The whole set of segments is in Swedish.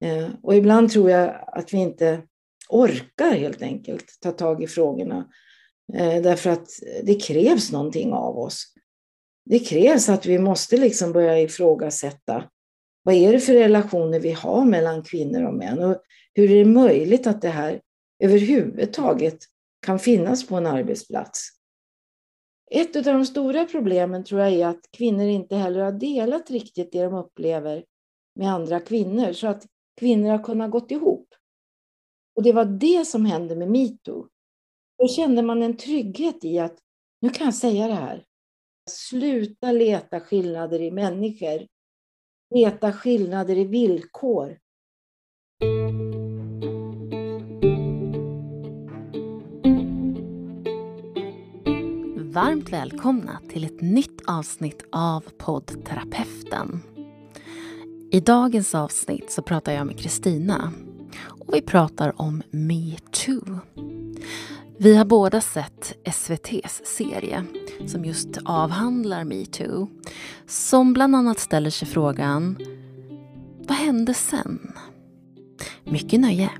Eh, och ibland tror jag att vi inte orkar helt enkelt ta tag i frågorna. Eh, därför att det krävs någonting av oss. Det krävs att vi måste liksom börja ifrågasätta vad är det för relationer vi har mellan kvinnor och män och hur är det möjligt att det här överhuvudtaget kan finnas på en arbetsplats? Ett av de stora problemen tror jag är att kvinnor inte heller har delat riktigt det de upplever med andra kvinnor så att kvinnor har kunnat gått ihop. Och det var det som hände med metoo. Då kände man en trygghet i att nu kan jag säga det här. Sluta leta skillnader i människor. Leta skillnader i villkor. Varmt välkomna till ett nytt avsnitt av poddterapeuten. I dagens avsnitt så pratar jag med Kristina och vi pratar om metoo. Vi har båda sett SVTs serie som just avhandlar metoo. Som bland annat ställer sig frågan Vad hände sen? Mycket nöje!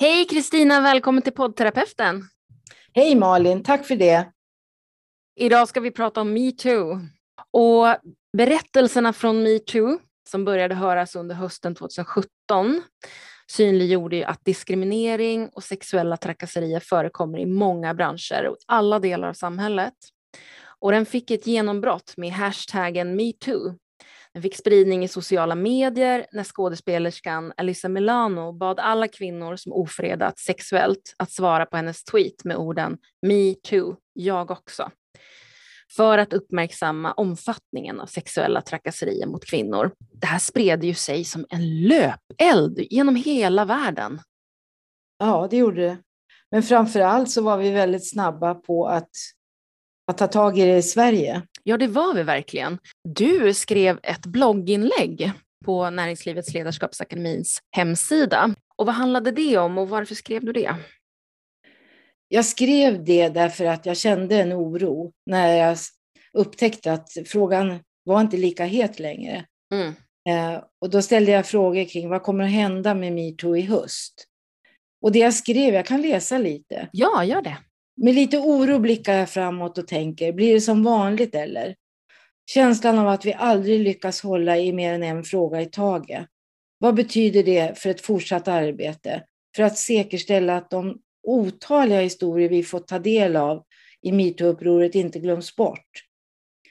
Hej Kristina, välkommen till poddterapeuten. Hej Malin, tack för det. Idag ska vi prata om metoo. Och berättelserna från metoo som började höras under hösten 2017 synliggjorde att diskriminering och sexuella trakasserier förekommer i många branscher och alla delar av samhället. Och den fick ett genombrott med hashtaggen metoo. Den fick spridning i sociala medier när skådespelerskan Alyssa Milano bad alla kvinnor som ofredats sexuellt att svara på hennes tweet med orden Me too, jag också för att uppmärksamma omfattningen av sexuella trakasserier mot kvinnor. Det här spred ju sig som en löpeld genom hela världen. Ja, det gjorde det. Men framför allt så var vi väldigt snabba på att, att ta tag i det i Sverige. Ja, det var vi verkligen. Du skrev ett blogginlägg på Näringslivets ledarskapsakademins hemsida. Och vad handlade det om och varför skrev du det? Jag skrev det därför att jag kände en oro när jag upptäckte att frågan var inte lika het längre. Mm. Eh, och då ställde jag frågor kring vad kommer att hända med metoo i höst? Och det jag skrev, jag kan läsa lite. Ja, gör det. Med lite oro blickar jag framåt och tänker, blir det som vanligt eller? Känslan av att vi aldrig lyckas hålla i mer än en fråga i taget. Vad betyder det för ett fortsatt arbete? För att säkerställa att de otaliga historier vi fått ta del av i metoo-upproret inte glöms bort?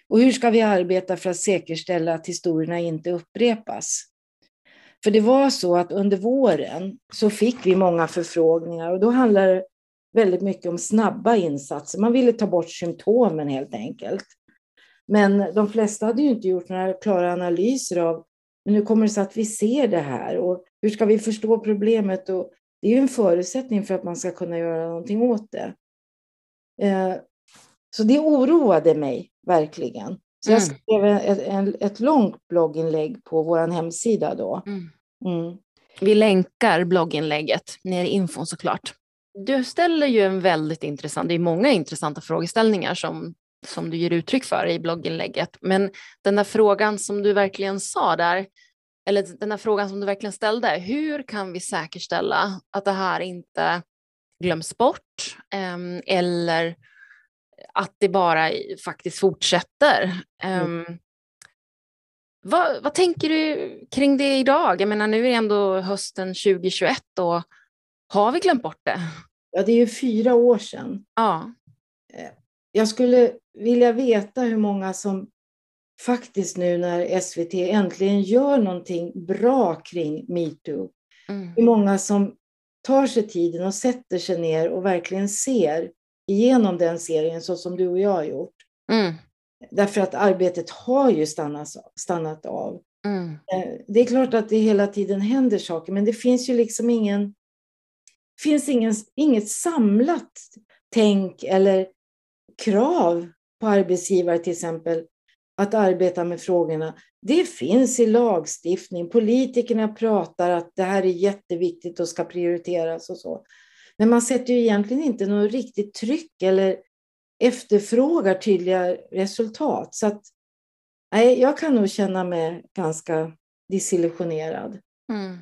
Och hur ska vi arbeta för att säkerställa att historierna inte upprepas? För det var så att under våren så fick vi många förfrågningar och då handlar det väldigt mycket om snabba insatser. Man ville ta bort symptomen helt enkelt. Men de flesta hade ju inte gjort några klara analyser av men hur kommer det sig att vi ser det här och hur ska vi förstå problemet och det är ju en förutsättning för att man ska kunna göra någonting åt det. Eh, så det oroade mig verkligen. Så jag mm. skrev ett, ett långt blogginlägg på vår hemsida då. Mm. Mm. Vi länkar blogginlägget ner i infon såklart. Du ställer ju en väldigt intressant, det är många intressanta frågeställningar som, som du ger uttryck för i blogginlägget. Men den där frågan som du verkligen sa där, eller den här frågan som du verkligen ställde, hur kan vi säkerställa att det här inte glöms bort um, eller att det bara faktiskt fortsätter. Um, vad, vad, tänker du kring det idag? Jag menar, nu är det ändå hösten 2021 och har vi glömt bort det? Ja, det är ju fyra år sedan. Ja. Eh, jag skulle vilja veta hur många som faktiskt nu när SVT äntligen gör någonting bra kring metoo, mm. hur många som tar sig tiden och sätter sig ner och verkligen ser igenom den serien så som du och jag har gjort. Mm. Därför att arbetet har ju stannat, stannat av. Mm. Eh, det är klart att det hela tiden händer saker, men det finns ju liksom ingen, finns ingen, inget samlat tänk eller krav på arbetsgivare till exempel att arbeta med frågorna. Det finns i lagstiftning. Politikerna pratar att det här är jätteviktigt och ska prioriteras och så. Men man sätter ju egentligen inte något riktigt tryck eller efterfrågar tydliga resultat. Så att nej, jag kan nog känna mig ganska desillusionerad. Mm.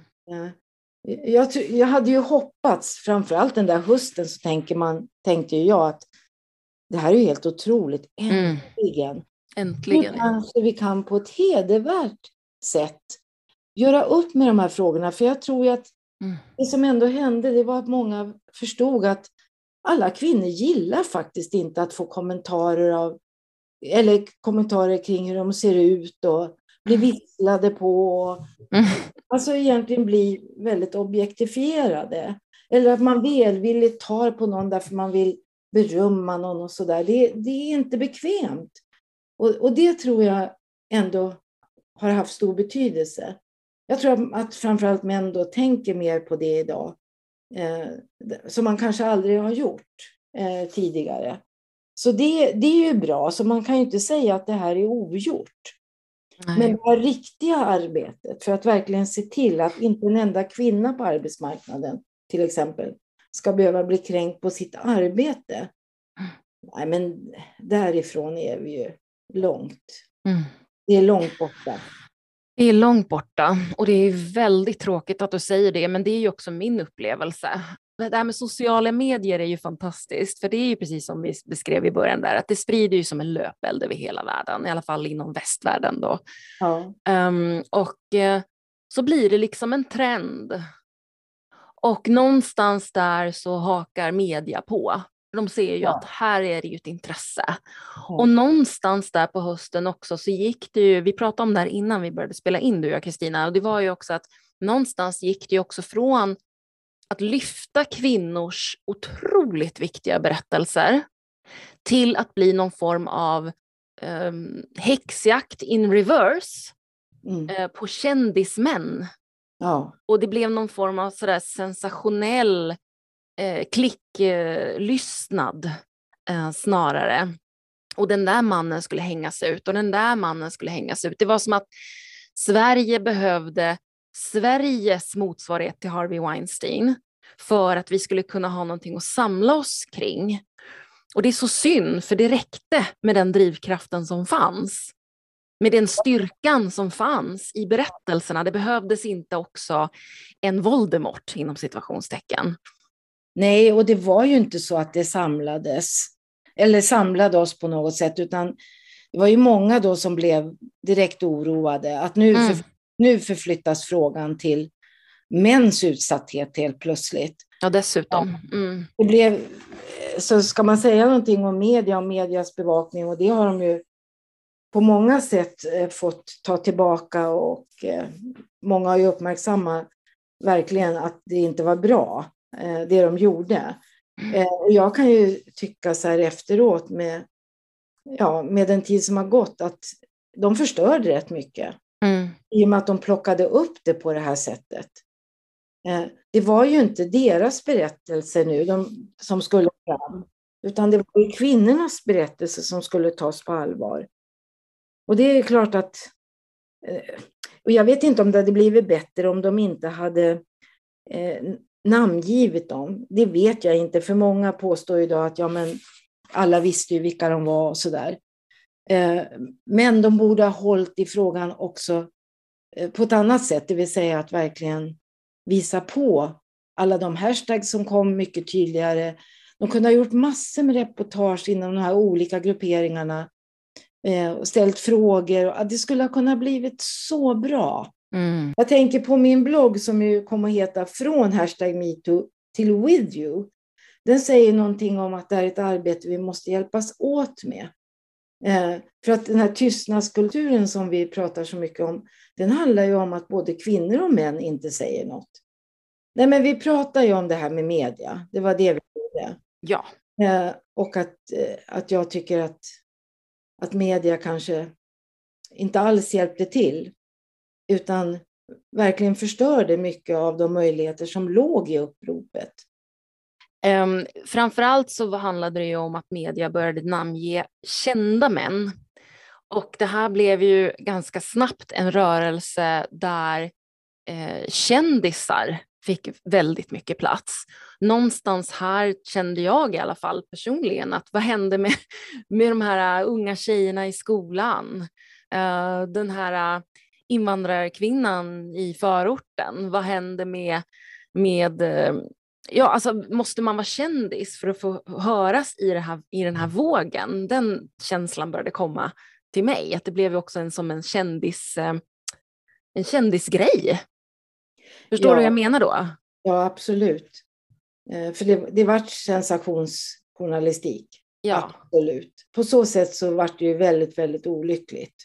Jag, jag hade ju hoppats, framförallt den där hösten, så tänker man, tänkte jag att det här är helt otroligt. Mm. Äntligen. Nu kanske vi kan på ett hedervärt sätt göra upp med de här frågorna. För jag tror att Mm. det som ändå hände, det var att många förstod att alla kvinnor gillar faktiskt inte att få kommentarer av eller kommentarer kring hur de ser ut och bli visslade på. och- Mm. Alltså egentligen bli väldigt objektifierade. Eller att man välvilligt tar på någon därför man vill berömma någon och sådär. Det, det är inte bekvämt. Och, och det tror jag ändå har haft stor betydelse. Jag tror att framförallt män då tänker mer på det idag. Eh, som man kanske aldrig har gjort eh, tidigare. Så det, det är ju bra, så man kan ju inte säga att det här är ogjort. Nej. Men det här riktiga arbetet för att verkligen se till att inte en enda kvinna på arbetsmarknaden till exempel ska behöva bli kränkt på sitt arbete. Nej, men därifrån är vi ju långt. Mm. Det är långt borta. Det är långt borta och det är väldigt tråkigt att du säger det, men det är ju också min upplevelse. Det här med sociala medier är ju fantastiskt, för det är ju precis som vi beskrev i början där, att det sprider ju som en löpeld över hela världen, i alla fall inom västvärlden då. Ja. Ehm, och eh, så blir det liksom en trend. Och någonstans där så hakar media på. De ser ju Ja. att här är det ju ett intresse. Och någonstans där på hösten också så gick det ju, vi pratade om det här innan vi började spela in du och jag Kristina, och det var ju också att någonstans gick det ju också från att lyfta kvinnors otroligt viktiga berättelser till att bli någon form av um, häxjakt in reverse Mm. eh, på kändismän. Ja. Och det blev någon form av sådär sensationell eh, klicklystnad eh, snarare. Och den där mannen skulle hängas ut och den där mannen skulle hängas ut. Det var som att Sverige behövde Sveriges motsvarighet till Harvey Weinstein för att vi skulle kunna ha någonting att samla oss kring. Och det är så synd, för det räckte med den drivkraften som fanns. Med den styrkan som fanns i berättelserna. Det behövdes inte också en Voldemort inom situationstecken. Nej, och det var ju inte så att det samlades eller samlade oss på något sätt, utan det var ju många då som blev direkt oroade att nu, Mm. för, nu förflyttas frågan till mäns utsatthet helt plötsligt. Ja, dessutom. Mm. Det blev, så ska man säga någonting om media och medias bevakning, och det har de ju på många sätt eh, fått ta tillbaka och eh, många har ju uppmärksammat verkligen att det inte var bra, det de gjorde. Eh, och jag kan ju tycka så här efteråt med, ja, med den tid som har gått att de förstörde rätt mycket Mm. i och med att de plockade upp det på det här sättet. Eh, Det var ju inte deras berättelse nu de, som skulle fram, utan det var ju kvinnornas berättelse som skulle tas på allvar. Och det är klart att, eh, och jag vet inte om det hade blivit bättre om de inte hade eh, namngivit dem. Det vet jag inte, för många påstår idag att ja, men alla visste ju vilka de var och sådär. Eh, men de borde ha hållit i frågan också eh, på ett annat sätt, det vill säga att verkligen visa på alla de hashtags som kom mycket tydligare. De kunde ha gjort massor med reportage inom de här olika grupperingarna eh, och ställt frågor. Det skulle ha kunnat blivit så bra. Mm. Jag tänker på min blogg som ju kommer att heta Från hashtag metoo till with you. Den säger någonting om att det här är ett arbete vi måste hjälpas åt med. Eh, för att den här tystnadskulturen som vi pratar så mycket om, den handlar ju om att både kvinnor och män inte säger något. Nej, men vi pratar ju om det här med media, det var det vi gjorde. Ja. Eh, och att, eh, att jag tycker att, att media kanske inte alls hjälpte till, utan verkligen förstörde mycket av de möjligheter som låg i uppropet. Um, framförallt så handlade det ju om att media började namnge kända män. Och det här blev ju ganska snabbt en rörelse där eh, kändisar fick väldigt mycket plats. Någonstans här kände jag i alla fall personligen att vad hände med, med de här unga tjejerna i skolan? Uh, den här uh, invandrarkvinnan i förorten, vad händer med, med uh, ja, alltså måste man vara kändis för att få höras i, det här, i den här vågen? Den känslan började komma till mig, att det blev också en, som en kändis, en kändisgrej. Förstår ja. du vad jag menar då? Ja, absolut. För det, det vart sensationsjournalistik. Ja. Absolut. På så sätt så vart det ju väldigt, väldigt olyckligt.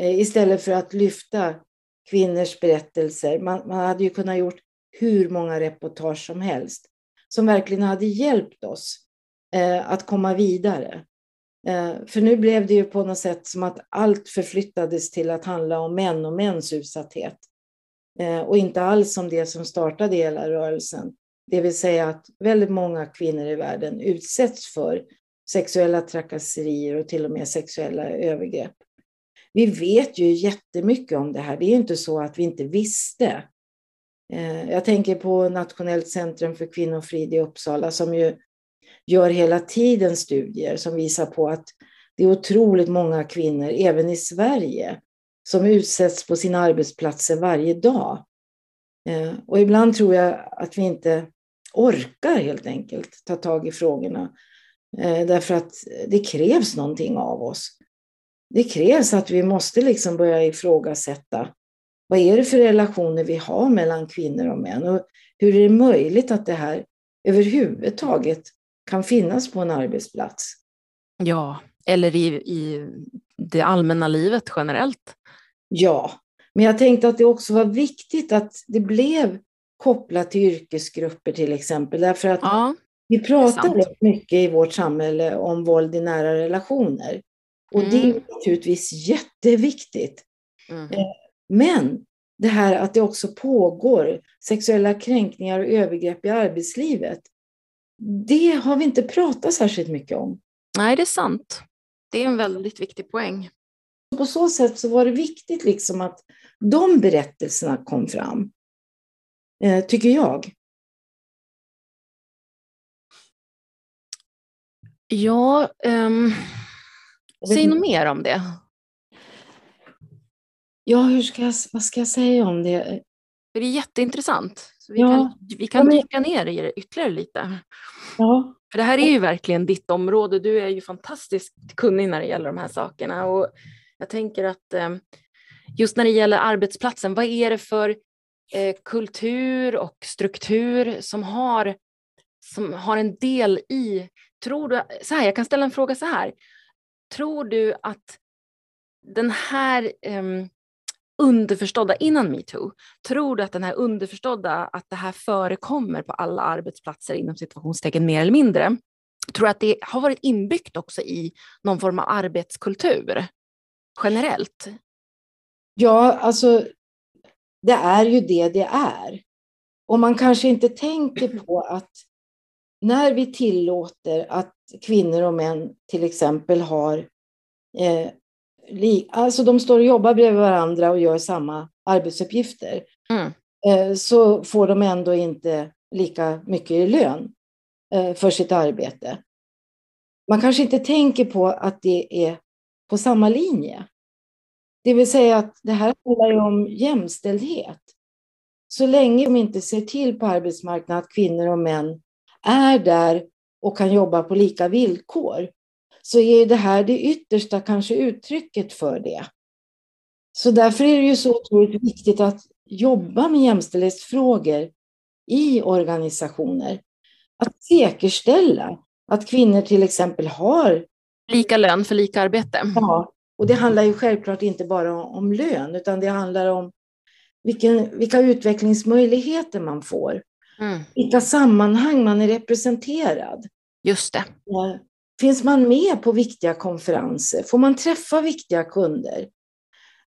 Eh, istället för att lyfta kvinnors berättelser. Man, man hade ju kunnat gjort hur många reportage som helst som verkligen hade hjälpt oss eh, att komma vidare. Eh, för nu blev det ju på något sätt som att allt förflyttades till att handla om män och mäns utsatthet. Och inte alls om det som startade hela rörelsen. Det vill säga att väldigt många kvinnor i världen utsätts för sexuella trakasserier och till och med sexuella övergrepp. Vi vet ju jättemycket om det här. Det är inte så att vi inte visste. Eh, jag tänker på Nationellt centrum för kvinnofrid i Uppsala som ju gör hela tiden studier som visar på att det är otroligt många kvinnor, även i Sverige, som utsätts på sina arbetsplatser varje dag. Eh, och ibland tror jag att vi inte orkar helt enkelt ta tag i frågorna. Eh, därför att det krävs någonting av oss. Det krävs att vi måste liksom börja ifrågasätta vad är det för relationer vi har mellan kvinnor och män och hur är det möjligt att det här överhuvudtaget kan finnas på en arbetsplats? Ja, eller i, i det allmänna livet generellt. Ja, men jag tänkte att det också var viktigt att det blev kopplat till yrkesgrupper till exempel, därför att ja. Vi pratar rätt mycket i vårt samhälle om våld i nära relationer. Och det är mm. naturligtvis jätteviktigt. Mm. Eh, men det här att det också pågår sexuella kränkningar och övergrepp i arbetslivet, det har vi inte pratat särskilt mycket om. Nej, det är sant. Det är en väldigt viktig poäng. På så sätt så var det viktigt liksom att de berättelserna kom fram, eh, tycker jag. Ja, um, säg något mer om det. Ja, hur ska jag, vad ska jag säga om det? det är jätteintressant. Så vi, ja. kan, vi kan dyka ner i det ytterligare lite. Ja. För det här är ju verkligen ditt område. Du är ju fantastiskt kunnig när det gäller de här sakerna. Och jag tänker att um, just när det gäller arbetsplatsen, vad är det för eh, kultur och struktur som har, som har en del i Tror du, så här, jag kan ställa en fråga så här. Tror du att den här um, underförstådda innan metoo, tror du att den här underförstådda, att det här förekommer på alla arbetsplatser inom situationstecken mer eller mindre, tror du att det har varit inbyggt också i någon form av arbetskultur generellt? Ja, alltså det är ju det det är. Och man kanske inte tänker på att när vi tillåter att kvinnor och män till exempel har eh, alltså de står och jobbar bredvid varandra och gör samma arbetsuppgifter, mm. eh, så får de ändå inte lika mycket i lön eh, för sitt arbete. Man kanske inte tänker på att det är på samma linje. Det vill säga att det här handlar om jämställdhet. Så länge de inte ser till på arbetsmarknaden att kvinnor och män är där och kan jobba på lika villkor, så är det här det yttersta kanske uttrycket för det. Så därför är det ju så otroligt viktigt att jobba med jämställdhetsfrågor i organisationer. Att säkerställa att kvinnor till exempel har Lika lön för lika arbete. Ja, och det handlar ju självklart inte bara om lön, utan det handlar om vilken, vilka utvecklingsmöjligheter man får. Mm. Vilka sammanhang man är representerad. Just det. Finns man med på viktiga konferenser? Får man träffa viktiga kunder?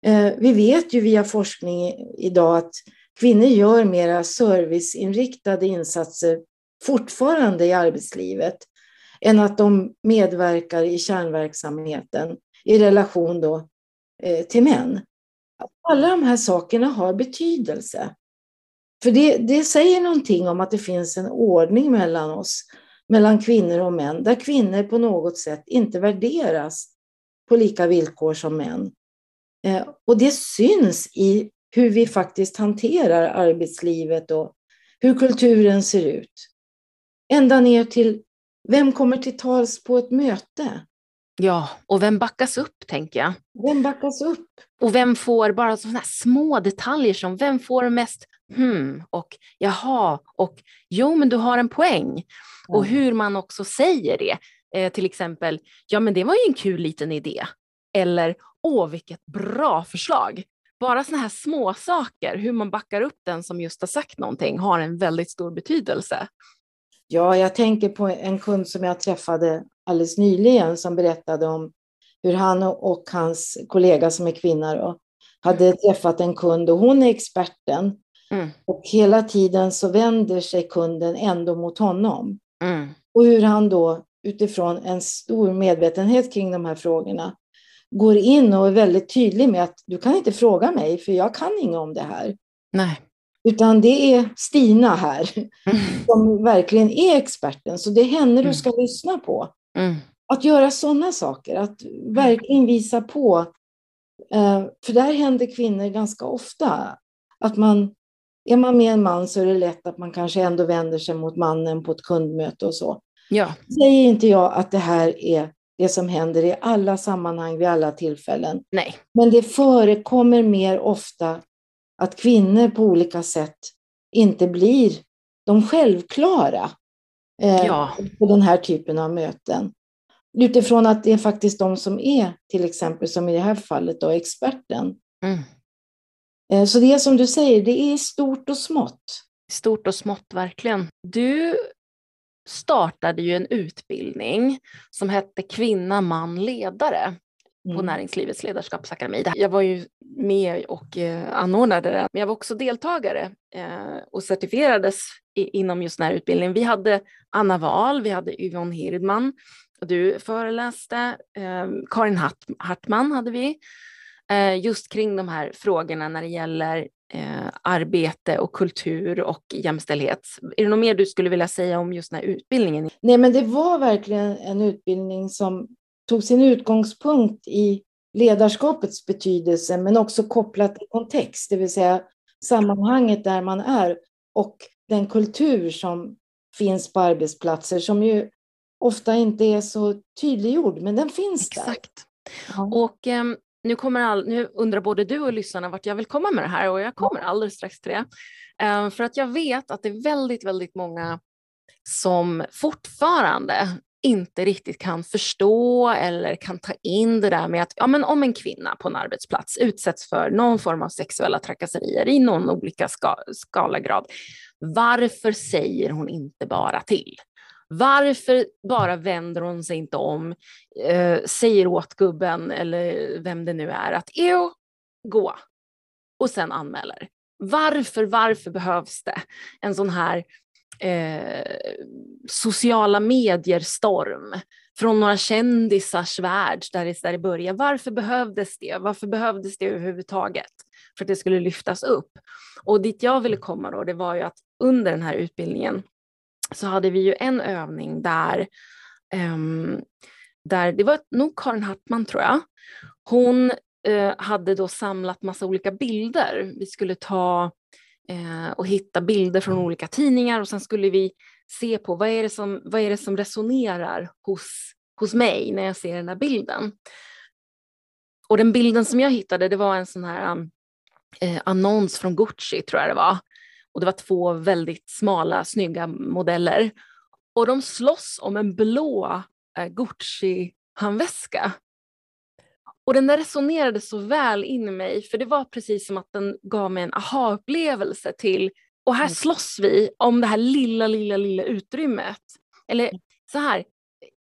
Eh, vi vet ju via forskning idag att kvinnor gör mera serviceinriktade insatser fortfarande i arbetslivet än att de medverkar i kärnverksamheten i relation då, eh, till män. Alla de här sakerna har betydelse. För det, det säger någonting om att det finns en ordning mellan oss, mellan kvinnor och män, där kvinnor på något sätt inte värderas på lika villkor som män. Eh, och det syns i hur vi faktiskt hanterar arbetslivet och hur kulturen ser ut. Ända ner till vem kommer till tals på ett möte? Ja, och vem backas upp tänker jag. Vem backas upp? Och vem får bara sådana små detaljer som vem får mest hmm och jaha och jo men du har en poäng. Mm. Och hur man också säger det. Eh, till exempel, ja men det var ju en kul liten idé. Eller, åh vilket bra förslag. Bara sådana här små saker, hur man backar upp den som just har sagt någonting, har en väldigt stor betydelse. Ja, jag tänker på en kund som jag träffade alldeles nyligen som berättade om hur han och hans kollega som är kvinna då, hade mm. träffat en kund och hon är experten. Mm. Och hela tiden så vänder sig kunden ändå mot honom. Mm. Och hur han då utifrån en stor medvetenhet kring de här frågorna går in och är väldigt tydlig med att du kan inte fråga mig för jag kan inget om det här. Nej. Utan det är Stina här mm. som verkligen är experten. Så det är henne mm. du ska lyssna på. Mm. Att göra sådana saker, att verkligen visa på. Eh, för där händer kvinnor ganska ofta. Att man, är man med en man så är det lätt att man kanske ändå vänder sig mot mannen på ett kundmöte och så. Ja. Säger inte jag att det här är det som händer i alla sammanhang vid alla tillfällen. Nej. Men det förekommer mer ofta att kvinnor på olika sätt inte blir de självklara ja. på den här typen av möten. Utifrån att det är faktiskt de som är, till exempel som i det här fallet, då, experten. Mm. Eh, så det är som du säger, det är stort och smått. Stort och smått, verkligen. Du startade ju en utbildning som hette Kvinna, man, ledare på mm. Näringslivets ledarskapsakademi. Jag var ju med och eh, anordnade det, men jag var också deltagare eh, och certifierades inom just den här utbildningen. Vi hade Anna Wahl, vi hade Yvonne Hirdman, och du föreläste, eh, Karin Hartman hade vi, just kring de här frågorna när det gäller arbete och kultur och jämställdhet. Är det något mer du skulle vilja säga om just den här utbildningen? Nej, men det var verkligen en utbildning som tog sin utgångspunkt i ledarskapets betydelse, men också kopplat till kontext, det vill säga sammanhanget där man är och den kultur som finns på arbetsplatser som ju ofta inte är så tydliggjord, men den finns Exakt. där. Exakt. Och um, nu, kommer all, nu undrar både du och lyssnarna vart jag vill komma med det här och jag kommer alldeles strax till det. Um, för att jag vet att det är väldigt, väldigt många som fortfarande inte riktigt kan förstå eller kan ta in det där med att ja, men om en kvinna på en arbetsplats utsätts för någon form av sexuella trakasserier i någon olika ska, skalagrad, varför säger hon inte bara till? Varför bara vänder hon sig inte om, eh, säger åt gubben eller vem det nu är att jo, gå och sen anmäler? Varför, varför behövs det en sån här eh, sociala medier-storm från några kändisars värld där det, där det började. Varför behövdes det? Varför behövdes det överhuvudtaget? För att det skulle lyftas upp. Och dit jag ville komma då, det var ju att under den här utbildningen så hade vi ju en övning där, um, där det var nog Karin Hartman tror jag. Hon uh, hade då samlat massa olika bilder. Vi skulle ta eh, och hitta bilder från olika tidningar och sen skulle vi se på vad är det som, vad är det som resonerar hos, hos mig när jag ser den här bilden. Och den bilden som jag hittade det var en sån här um, eh, annons från Gucci tror jag det var. Och det var två väldigt smala, snygga modeller. Och de slåss om en blå eh, Gucci-handväska. Och den där resonerade så väl in i mig, för det var precis som att den gav mig en aha-upplevelse till, och här mm. slåss vi om det här lilla, lilla, lilla utrymmet. Eller mm. så här,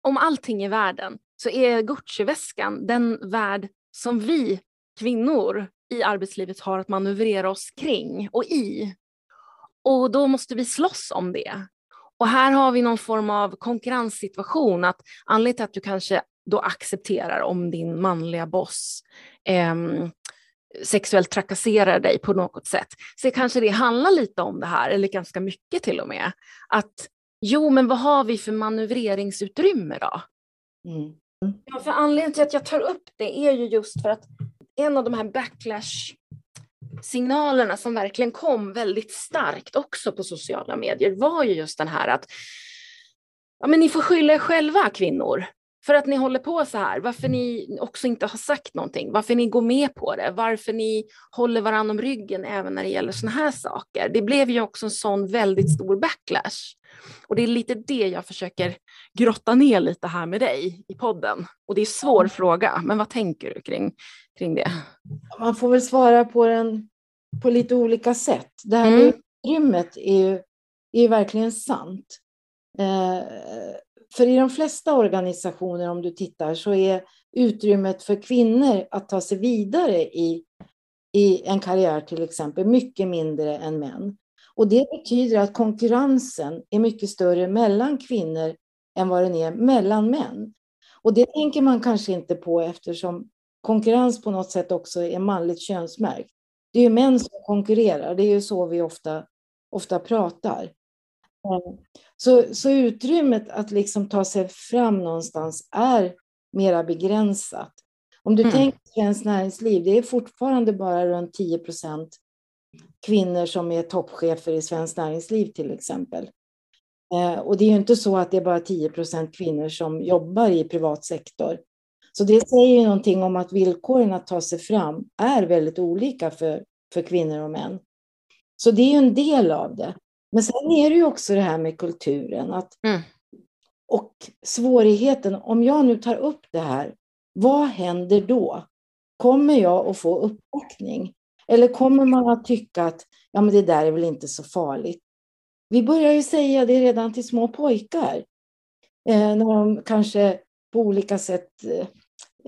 om allting i världen så är Gucci-väskan den värld som vi kvinnor i arbetslivet har att manövrera oss kring och i. Och då måste vi slåss om det. Och här har vi någon form av konkurrenssituation, att anledningen till att du kanske då accepterar om din manliga boss eh, sexuellt trakasserar dig på något sätt. Så kanske det handlar lite om det här, eller ganska mycket till och med. Att jo, men vad har vi för manövreringsutrymme då? Mm. Ja, för anledningen till att jag tar upp det är ju just för att en av de här backlash signalerna som verkligen kom väldigt starkt också på sociala medier var ju just den här att ja, men ni får skylla er själva kvinnor för att ni håller på så här, varför ni också inte har sagt någonting, varför ni går med på det, varför ni håller varandra om ryggen även när det gäller sådana här saker. Det blev ju också en sån väldigt stor backlash. Och det är lite det jag försöker grotta ner lite här med dig i podden. Och det är en svår fråga, men vad tänker du kring, kring det? Man får väl svara på den på lite olika sätt. Det här mm. utrymmet är ju, är ju verkligen sant. Eh, för i de flesta organisationer, om du tittar, så är utrymmet för kvinnor att ta sig vidare i, i en karriär till exempel mycket mindre än män. Och det betyder att konkurrensen är mycket större mellan kvinnor än vad den är mellan män. Och det tänker man kanske inte på eftersom konkurrens på något sätt också är manligt könsmärkt. Det är ju män som konkurrerar, det är ju så vi ofta, ofta pratar. Så, så utrymmet att liksom ta sig fram någonstans är mera begränsat. Om du mm. tänker svenskt näringsliv, det är fortfarande bara runt 10 procent kvinnor som är toppchefer i svenskt näringsliv till exempel. Eh, och det är ju inte så att det är bara 10 procent kvinnor som jobbar i privat sektor. Så det säger ju någonting om att villkoren att ta sig fram är väldigt olika för, för kvinnor och män. Så det är ju en del av det. Men sen är det ju också det här med kulturen. Att, mm. Och svårigheten, om jag nu tar upp det här, vad händer då? Kommer jag att få uppbackning? Eller kommer man att tycka att ja, men det där är väl inte så farligt? Vi börjar ju säga det redan till små pojkar. Eh, när de kanske på olika sätt... Eh,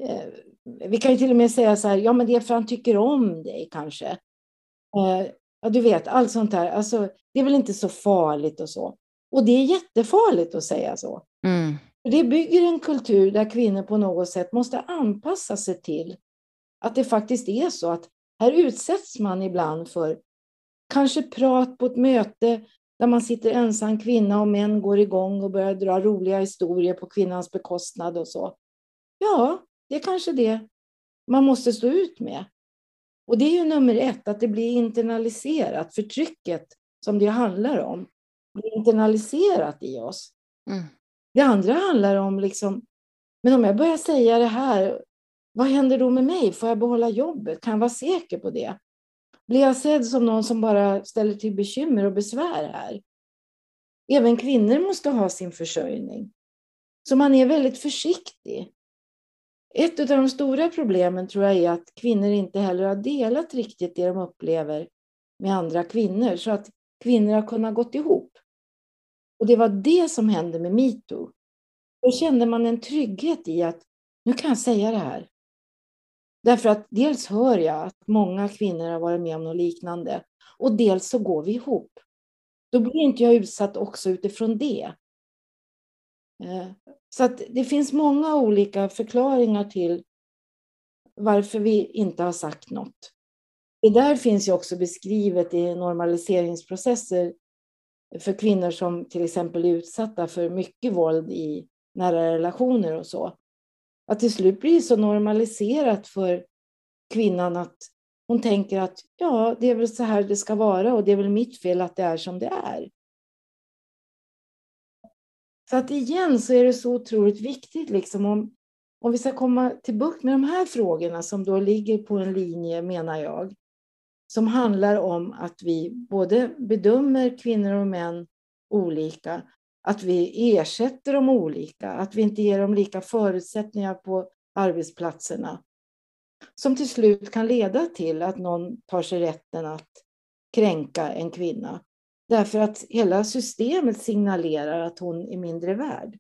eh vi kan ju till och med säga så här, ja men det är för han tycker om dig kanske. Eh, Ja, du vet, allt sånt här. Alltså, det är väl inte så farligt och så. Och det är jättefarligt att säga så. Mm. Det bygger en kultur där kvinnor på något sätt måste anpassa sig till att det faktiskt är så att här utsätts man ibland för kanske prat på ett möte där man sitter ensam kvinna och män går igång och börjar dra roliga historier på kvinnans bekostnad och så. Ja, det är kanske det man måste stå ut med. Och det är ju nummer ett, att det blir internaliserat. Förtrycket som det handlar om blir internaliserat i oss. Mm. Det andra handlar om, liksom, men om jag börjar säga det här, vad händer då med mig? Får jag behålla jobbet? Kan jag vara säker på det? Blir jag sedd som någon som bara ställer till bekymmer och besvär här? Även kvinnor måste ha sin försörjning. Så man är väldigt försiktig. Ett av de stora problemen tror jag är att kvinnor inte heller har delat riktigt det de upplever med andra kvinnor, så att kvinnor har kunnat gått ihop. Och det var det som hände med metoo. Då kände man en trygghet i att nu kan jag säga det här. Därför att dels hör jag att många kvinnor har varit med om något liknande och dels så går vi ihop. Då blir inte jag utsatt också utifrån det. Eh, så att det finns många olika förklaringar till varför vi inte har sagt något. Det där finns ju också beskrivet i normaliseringsprocesser för kvinnor som till exempel är utsatta för mycket våld i nära relationer och så. Att till slut blir det så normaliserat för kvinnan att hon tänker att ja, det är väl så här det ska vara och det är väl mitt fel att det är som det är. Så att igen så är det så otroligt viktigt liksom om, om vi ska komma till bukt med de här frågorna som då ligger på en linje, menar jag, som handlar om att vi både bedömer kvinnor och män olika, att vi ersätter dem olika, att vi inte ger dem lika förutsättningar på arbetsplatserna, som till slut kan leda till att någon tar sig rätten att kränka en kvinna. Därför att hela systemet signalerar att hon är mindre värd.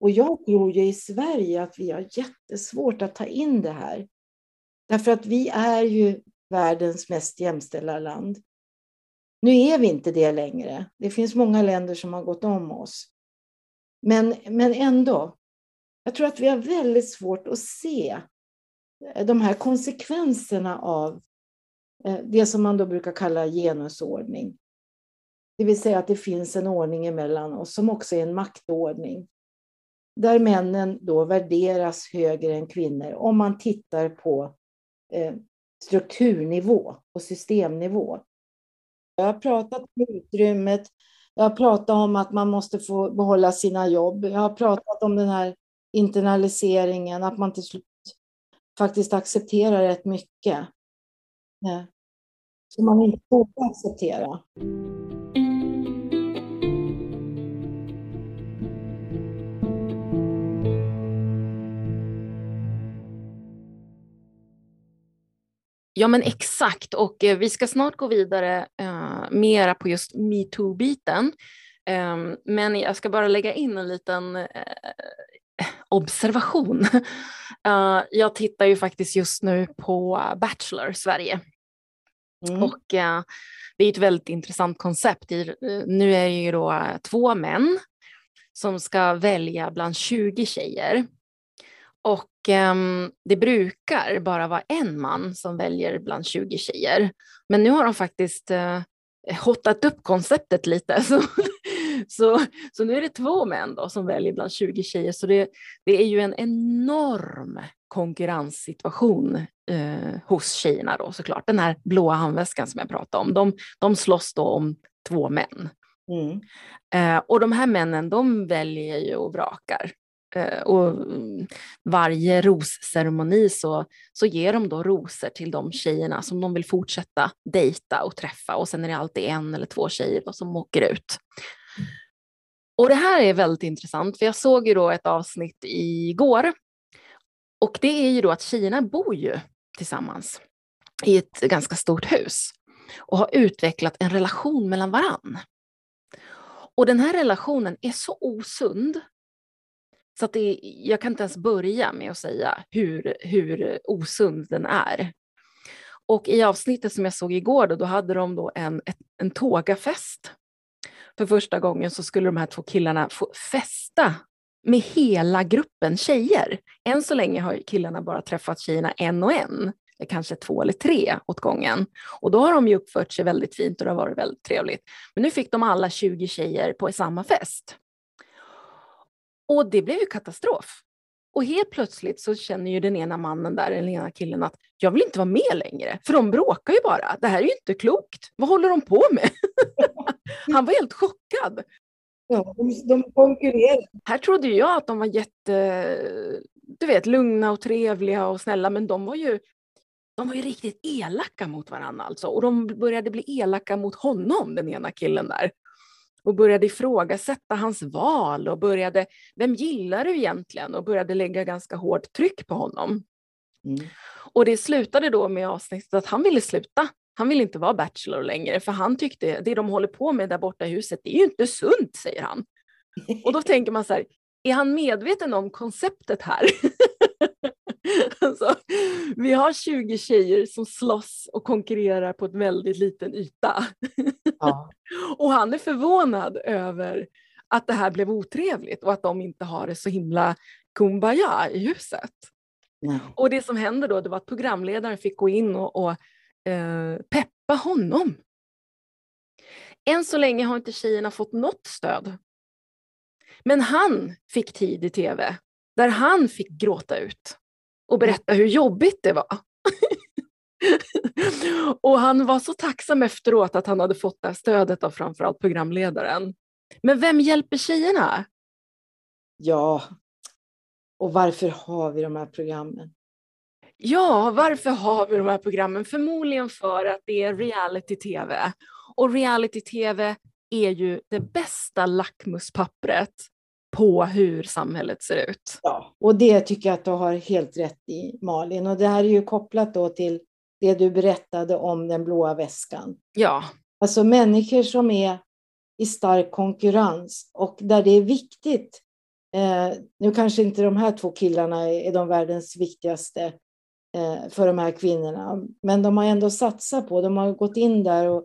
Och jag tror ju i Sverige att vi har jättesvårt att ta in det här. Därför att vi är ju världens mest jämställda land. Nu är vi inte det längre. Det finns många länder som har gått om oss. Men, men ändå, jag tror att vi har väldigt svårt att se de här konsekvenserna av Eh, det som man då brukar kalla genusordning. Det vill säga att det finns en ordning emellan oss som också är en maktordning. där männen då värderas högre än kvinnor om man tittar på eh, strukturnivå och systemnivå. Jag har pratat om utrymmet, jag har pratat om att man måste få behålla sina jobb, jag har pratat om den här internaliseringen, att man till slut faktiskt accepterar rätt mycket. Ja. Som man inte borde acceptera. Ja men exakt och eh, vi ska snart gå vidare eh, mera på just metoo-biten. Eh, men jag ska bara lägga in en liten eh, observation. Uh, jag tittar ju faktiskt just nu på Bachelor Sverige. Mm. Och uh, det är ett väldigt intressant koncept. I, uh, nu är det ju då två män som ska välja bland 20 tjejer. Och um, det brukar bara vara en man som väljer bland 20 tjejer. Men nu har de faktiskt hottat upp konceptet lite. Så så, så nu är det två män då som väljer bland 20 tjejer, så det, det är ju en enorm konkurrenssituation eh, hos tjejerna då såklart. Den här blåa handväskan som jag pratade om, de, de slåss då om två män. Mm. Eh, och de här männen, de väljer ju och vrakar. Eh, och varje rosceremoni så, så ger de då rosor till de tjejerna som de vill fortsätta dejta och träffa och sen är det alltid en eller två tjejer då som åker ut. Och det här är väldigt intressant, för jag såg ju då ett avsnitt igår. Och det är ju då att tjejerna bor ju tillsammans i ett ganska stort hus och har utvecklat en relation mellan varann. Och den här relationen är så osund så att det, jag kan inte ens börja med att säga hur, hur osund den är. Och i avsnittet som jag såg igår, då, då hade de då en, en tågafest för första gången så skulle de här två killarna få festa med hela gruppen tjejer. Än så länge har killarna bara träffat tjejerna en och en, kanske två eller tre åt gången. Och då har de ju uppfört sig väldigt fint och det har varit väldigt trevligt. Men nu fick de alla 20 tjejer på samma fest. Och det blev ju katastrof. Och helt plötsligt så känner ju den ena mannen där, den ena killen att jag vill inte vara med längre, för de bråkar ju bara. Det här är ju inte klokt. Vad håller de på med? Han var helt chockad. Ja, de, de konkurrerar. Här trodde jag att de var jätte, du vet, lugna och trevliga och snälla, men de var ju de var ju riktigt elaka mot varandra alltså. Och de började bli elaka mot honom, den ena killen där och började ifrågasätta hans val och började, vem gillar du egentligen? Och började lägga ganska hårt tryck på honom. Mm. Och det slutade då med avsnittet att han ville sluta. Han vill inte vara bachelor längre, för han tyckte det de håller på med där borta i huset, det är ju inte sunt, säger han. Och då tänker man så här, är han medveten om konceptet här? alltså, vi har 20 tjejer som slåss och konkurrerar på ett väldigt liten yta. Ja. och han är förvånad över att det här blev otrevligt och att de inte har det så himla kumbaya i huset. Nej. Och det som hände då det var att programledaren fick gå in och, och eh, peppa honom. Än så länge har inte tjejerna fått något stöd. Men han fick tid i tv där han fick gråta ut och berätta hur jobbigt det var. och han var så tacksam efteråt att han hade fått det här stödet av framförallt programledaren. Men vem hjälper tjejerna? Ja, och varför har vi de här programmen? Ja, varför har vi de här programmen? Förmodligen för att det är reality-tv. Och reality-tv är ju det bästa lackmuspappret på hur samhället ser ut. Ja, och det tycker jag att du har helt rätt i Malin. Och det här är ju kopplat då till det du berättade om den blåa väskan. Ja. Alltså människor som är i stark konkurrens och där det är viktigt. Eh, nu kanske inte de här två killarna är de världens viktigaste för de här kvinnorna, men de har ändå satsat på, de har gått in där och,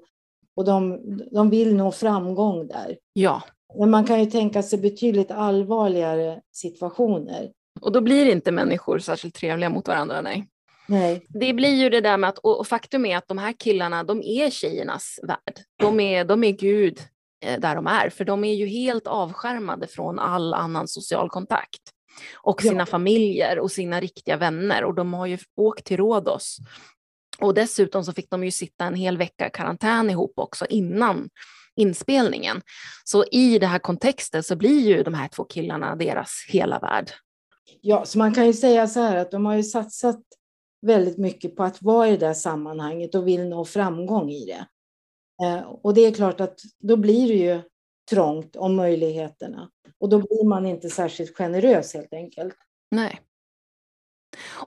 och de, de vill nå framgång där. Ja. Men man kan ju tänka sig betydligt allvarligare situationer. Och då blir inte människor särskilt trevliga mot varandra, nej. Nej. Det blir ju det där med att, och faktum är att de här killarna, de är tjejernas värld. De är, de är Gud eh, där de är, för de är ju helt avskärmade från all annan social kontakt och sina ja. familjer och sina riktiga vänner och de har ju åkt till Rhodos. Och dessutom så fick de ju sitta en hel vecka i karantän ihop också innan inspelningen. Så i det här kontexten så blir ju de här två killarna deras hela värld. Ja, så man kan ju säga så här att de har ju satsat väldigt mycket på att vara i det där sammanhanget och vill nå framgång i det. Eh, och det är klart att då blir det ju trångt om möjligheterna och då blir man inte särskilt generös helt enkelt. Nej.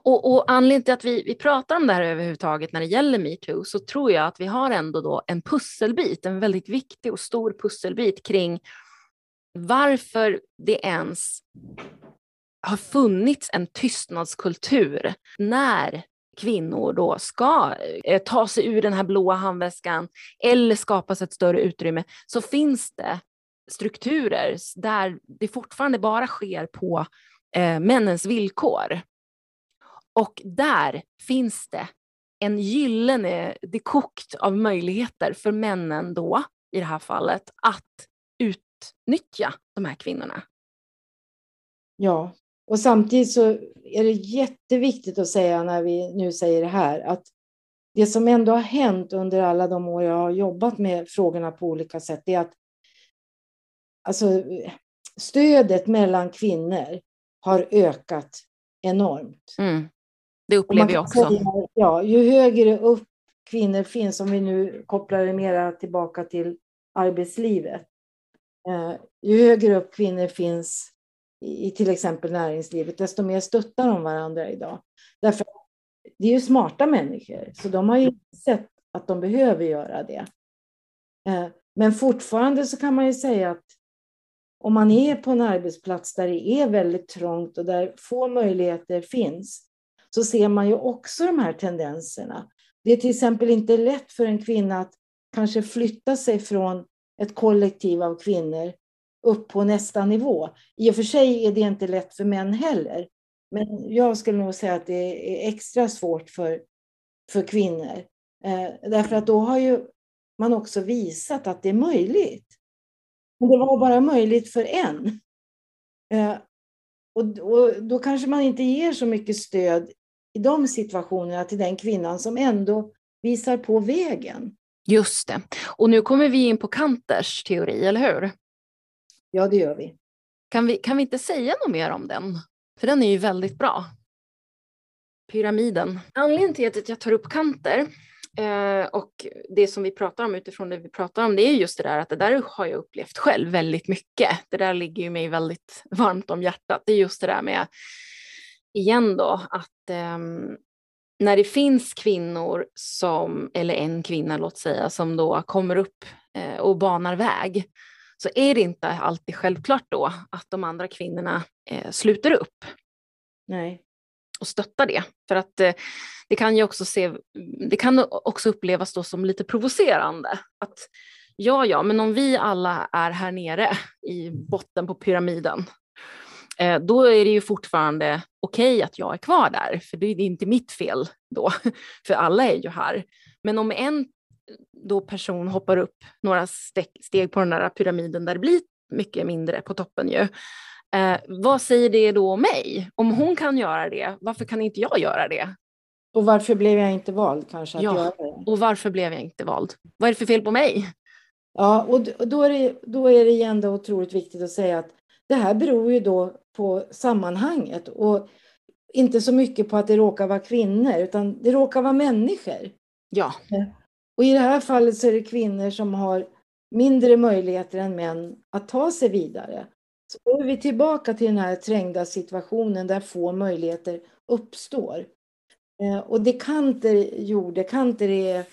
Och, och anledningen till att vi, vi pratar om det här överhuvudtaget när det gäller metoo så tror jag att vi har ändå då en pusselbit, en väldigt viktig och stor pusselbit kring varför det ens har funnits en tystnadskultur när kvinnor då ska eh, ta sig ur den här blåa handväskan eller skapas ett större utrymme så finns det strukturer där det fortfarande bara sker på eh, männens villkor. Och där finns det en gyllene, dekokt av möjligheter för männen då, i det här fallet, att utnyttja de här kvinnorna. Ja, och samtidigt så är det jätteviktigt att säga när vi nu säger det här att det som ändå har hänt under alla de år jag har jobbat med frågorna på olika sätt är att alltså, stödet mellan kvinnor har ökat enormt. Mm. Det upplever jag också. Säga, ja, ju högre upp kvinnor finns, om vi nu kopplar det mera tillbaka till arbetslivet, eh, ju högre upp kvinnor finns i till exempel näringslivet, desto mer stöttar de varandra idag. Därför det är ju smarta människor, så de har ju sett att de behöver göra det. Eh, men fortfarande så kan man ju säga att om man är på en arbetsplats där det är väldigt trångt och där få möjligheter finns, så ser man ju också de här tendenserna. Det är till exempel inte lätt för en kvinna att kanske flytta sig från ett kollektiv av kvinnor upp på nästa nivå. I och för sig är det inte lätt för män heller. Men jag skulle nog säga att det är extra svårt för, för kvinnor. Eh, därför att då har ju man också visat att det är möjligt. Men det var bara möjligt för en. Eh, och, och då kanske man inte ger så mycket stöd i de situationerna till den kvinnan som ändå visar på vägen. Just det. Och nu kommer vi in på Kanters teori, eller hur? Ja, det gör vi. Kan vi, kan vi inte säga något mer om den? För den är ju väldigt bra. Pyramiden. Anledningen till att jag tar upp Kanter eh, och det som vi pratar om utifrån det vi pratar om, det är just det där att det där har jag upplevt själv väldigt mycket. Det där ligger ju mig väldigt varmt om hjärtat. Det är just det där med, igen då, att eh, när det finns kvinnor som, eller en kvinna låt säga, som då kommer upp eh, och banar väg, så är det inte alltid självklart då att de andra kvinnorna eh, sluter upp. Nej. Och stötta det. För att eh, det kan ju också, se, det kan också upplevas då som lite provocerande. Att ja, ja, men om vi alla är här nere i botten på pyramiden, eh, då är det ju fortfarande okej okay att jag är kvar där, för det är inte mitt fel då, för alla är ju här. Men om en eh, då person hoppar upp några steg på den där pyramiden där det blir mycket mindre på toppen ju. Eh, vad säger det då om mig? Om hon kan göra det, varför kan inte jag göra det? Och varför blev jag inte vald kanske? Att ja, göra det? och varför blev jag inte vald? Vad är det för fel på mig? Ja, och då är, det, då är det igen då otroligt viktigt att säga att det här beror ju då på sammanhanget och inte så mycket på att det råkar vara kvinnor, utan det råkar vara människor. Ja. Och i det här fallet så är det kvinnor som har mindre möjligheter än män att ta sig vidare. Så då är vi tillbaka till den här trängda situationen där få möjligheter uppstår. Eh, och det Kanter gjorde, Kanter är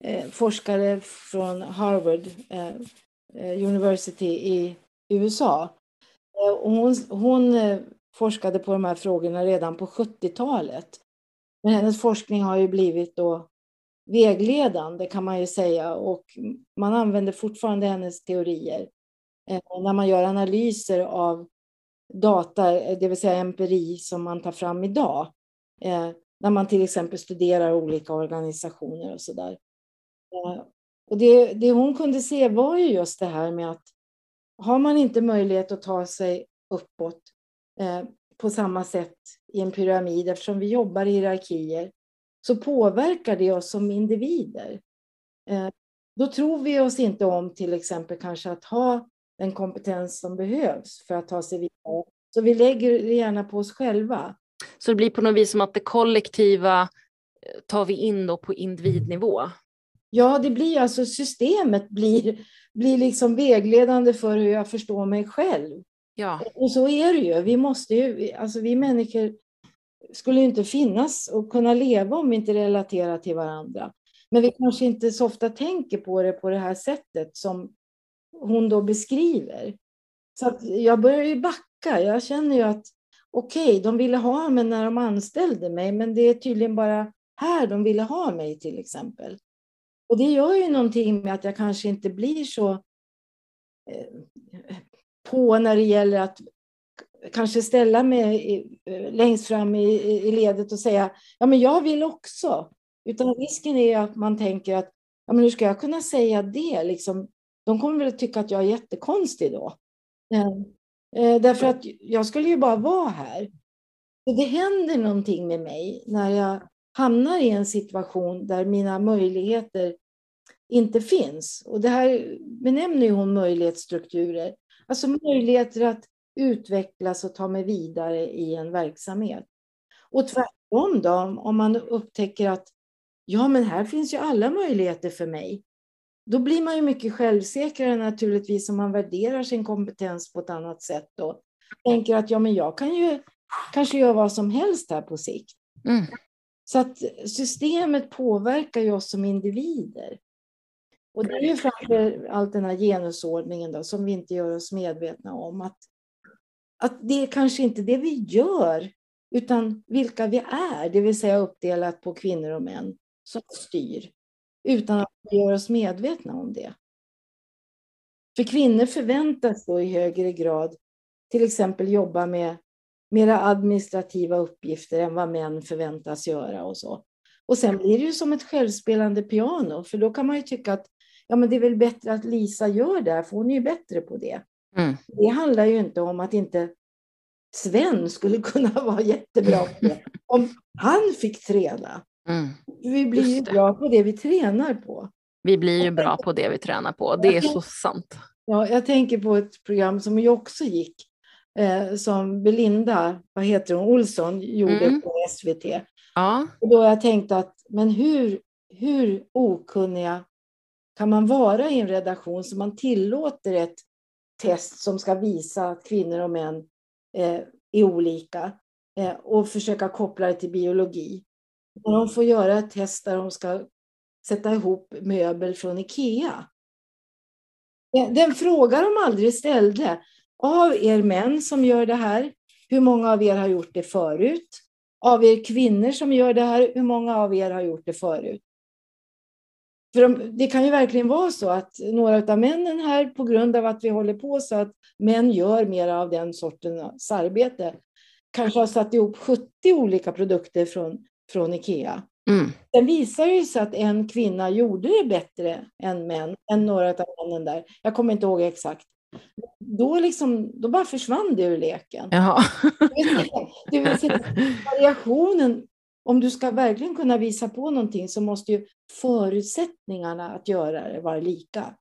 eh, forskare från Harvard eh, University i USA. Och hon, hon forskade på de här frågorna redan på 70-talet. Men hennes forskning har ju blivit då vägledande kan man ju säga och man använder fortfarande hennes teorier Eh, när man gör analyser av data, eh, det vill säga empiri som man tar fram idag. Eh, när man till exempel studerar olika organisationer och så där. Och det, det hon kunde se var ju just det här med att har man inte möjlighet att ta sig uppåt på samma sätt i en pyramid, eftersom vi jobbar i hierarkier, så påverkar det oss som individer. Då tror vi oss inte om till exempel kanske att ha den kompetens som behövs för att ta sig vidare. Så vi lägger det gärna på oss själva. Så det blir på något vis som att det kollektiva eh, tar vi in då på individnivå? Ja, det blir alltså systemet blir, blir liksom vägledande för hur jag förstår mig själv. Ja. Och så är det ju. Vi måste ju, alltså vi människor skulle inte finnas och kunna leva om vi inte relaterar till varandra. Men vi kanske inte så ofta tänker på det på det här sättet som hon då beskriver. Så att jag börjar ju backa. Jag känner ju att okej, okay, de ville ha mig när de anställde mig, men det är tydligen bara här de ville ha mig till exempel. Och det gör ju någonting med att jag kanske inte blir så eh, på när det gäller att kanske ställa mig eh, längst fram i, i ledet och säga ja men jag vill också. Utan risken är att man tänker att ja, men hur ska jag kunna säga det? Liksom, de kommer väl tycka att jag är jättekonstig då. Eh, därför att jag skulle ju bara vara här. Och det händer någonting med mig när jag hamnar i en situation där mina möjligheter inte finns. Och det här benämner ju hon möjlighetsstrukturer. Alltså möjligheter att utvecklas och ta mig vidare i en verksamhet. Och tvärtom då, om man upptäcker att ja, men här finns ju alla möjligheter för mig. Då blir man ju mycket självsäkrare naturligtvis om man värderar sin kompetens på ett annat sätt då. Tänker att ja, men jag kan ju kanske göra vad som helst här på sikt. Mm. Så att systemet påverkar ju oss som individer. Och det är ju framför allt den här genusordningen då, som vi inte gör oss medvetna om. Att, att det är kanske inte det vi gör, utan vilka vi är, det vill säga uppdelat på kvinnor och män, som styr. Utan att vi gör oss medvetna om det. För kvinnor förväntas då i högre grad till exempel jobba med mera administrativa uppgifter än vad män förväntas göra och så. Och sen blir det ju som ett självspelande piano, för då kan man ju tycka att ja, men det är väl bättre att Lisa gör det, för hon är ju bättre på det. Mm. Det handlar ju inte om att inte Sven skulle kunna vara jättebra på det, om han fick träna. Mm. Vi blir ju bra på det vi tränar på. Vi blir ju bra på det vi tränar på, det är så sant. Ja, jag tänker på ett program som ju också gick, eh, som Belinda, vad heter hon, Olsson gjorde mm. på SVT. Ja. Och då har jag tänkt att, men hur, hur okunniga kan man vara i en redaktion som man tillåter ett test som ska visa att kvinnor och män eh, är olika eh, och försöka koppla det till biologi. När de får göra ett test där de ska sätta ihop möbel från Ikea. Den fråga de aldrig ställde, av er män som gör det här, hur många av er har gjort det förut? Av er kvinnor som gör det här, hur många av er har gjort det förut? För de, det kan ju verkligen vara så att några av männen här, på grund av att vi håller på så att män gör mer av den sortens arbete, kanske har satt ihop 70 olika produkter från, från Ikea. Mm. Sen visar det sig att en kvinna gjorde det bättre än män, än några av männen där. Jag kommer inte ihåg exakt. Då, liksom, då bara försvann det ur leken. Jaha. Det vill säga, variationen om du ska verkligen kunna visa på någonting så måste ju förutsättningarna att göra det vara lika.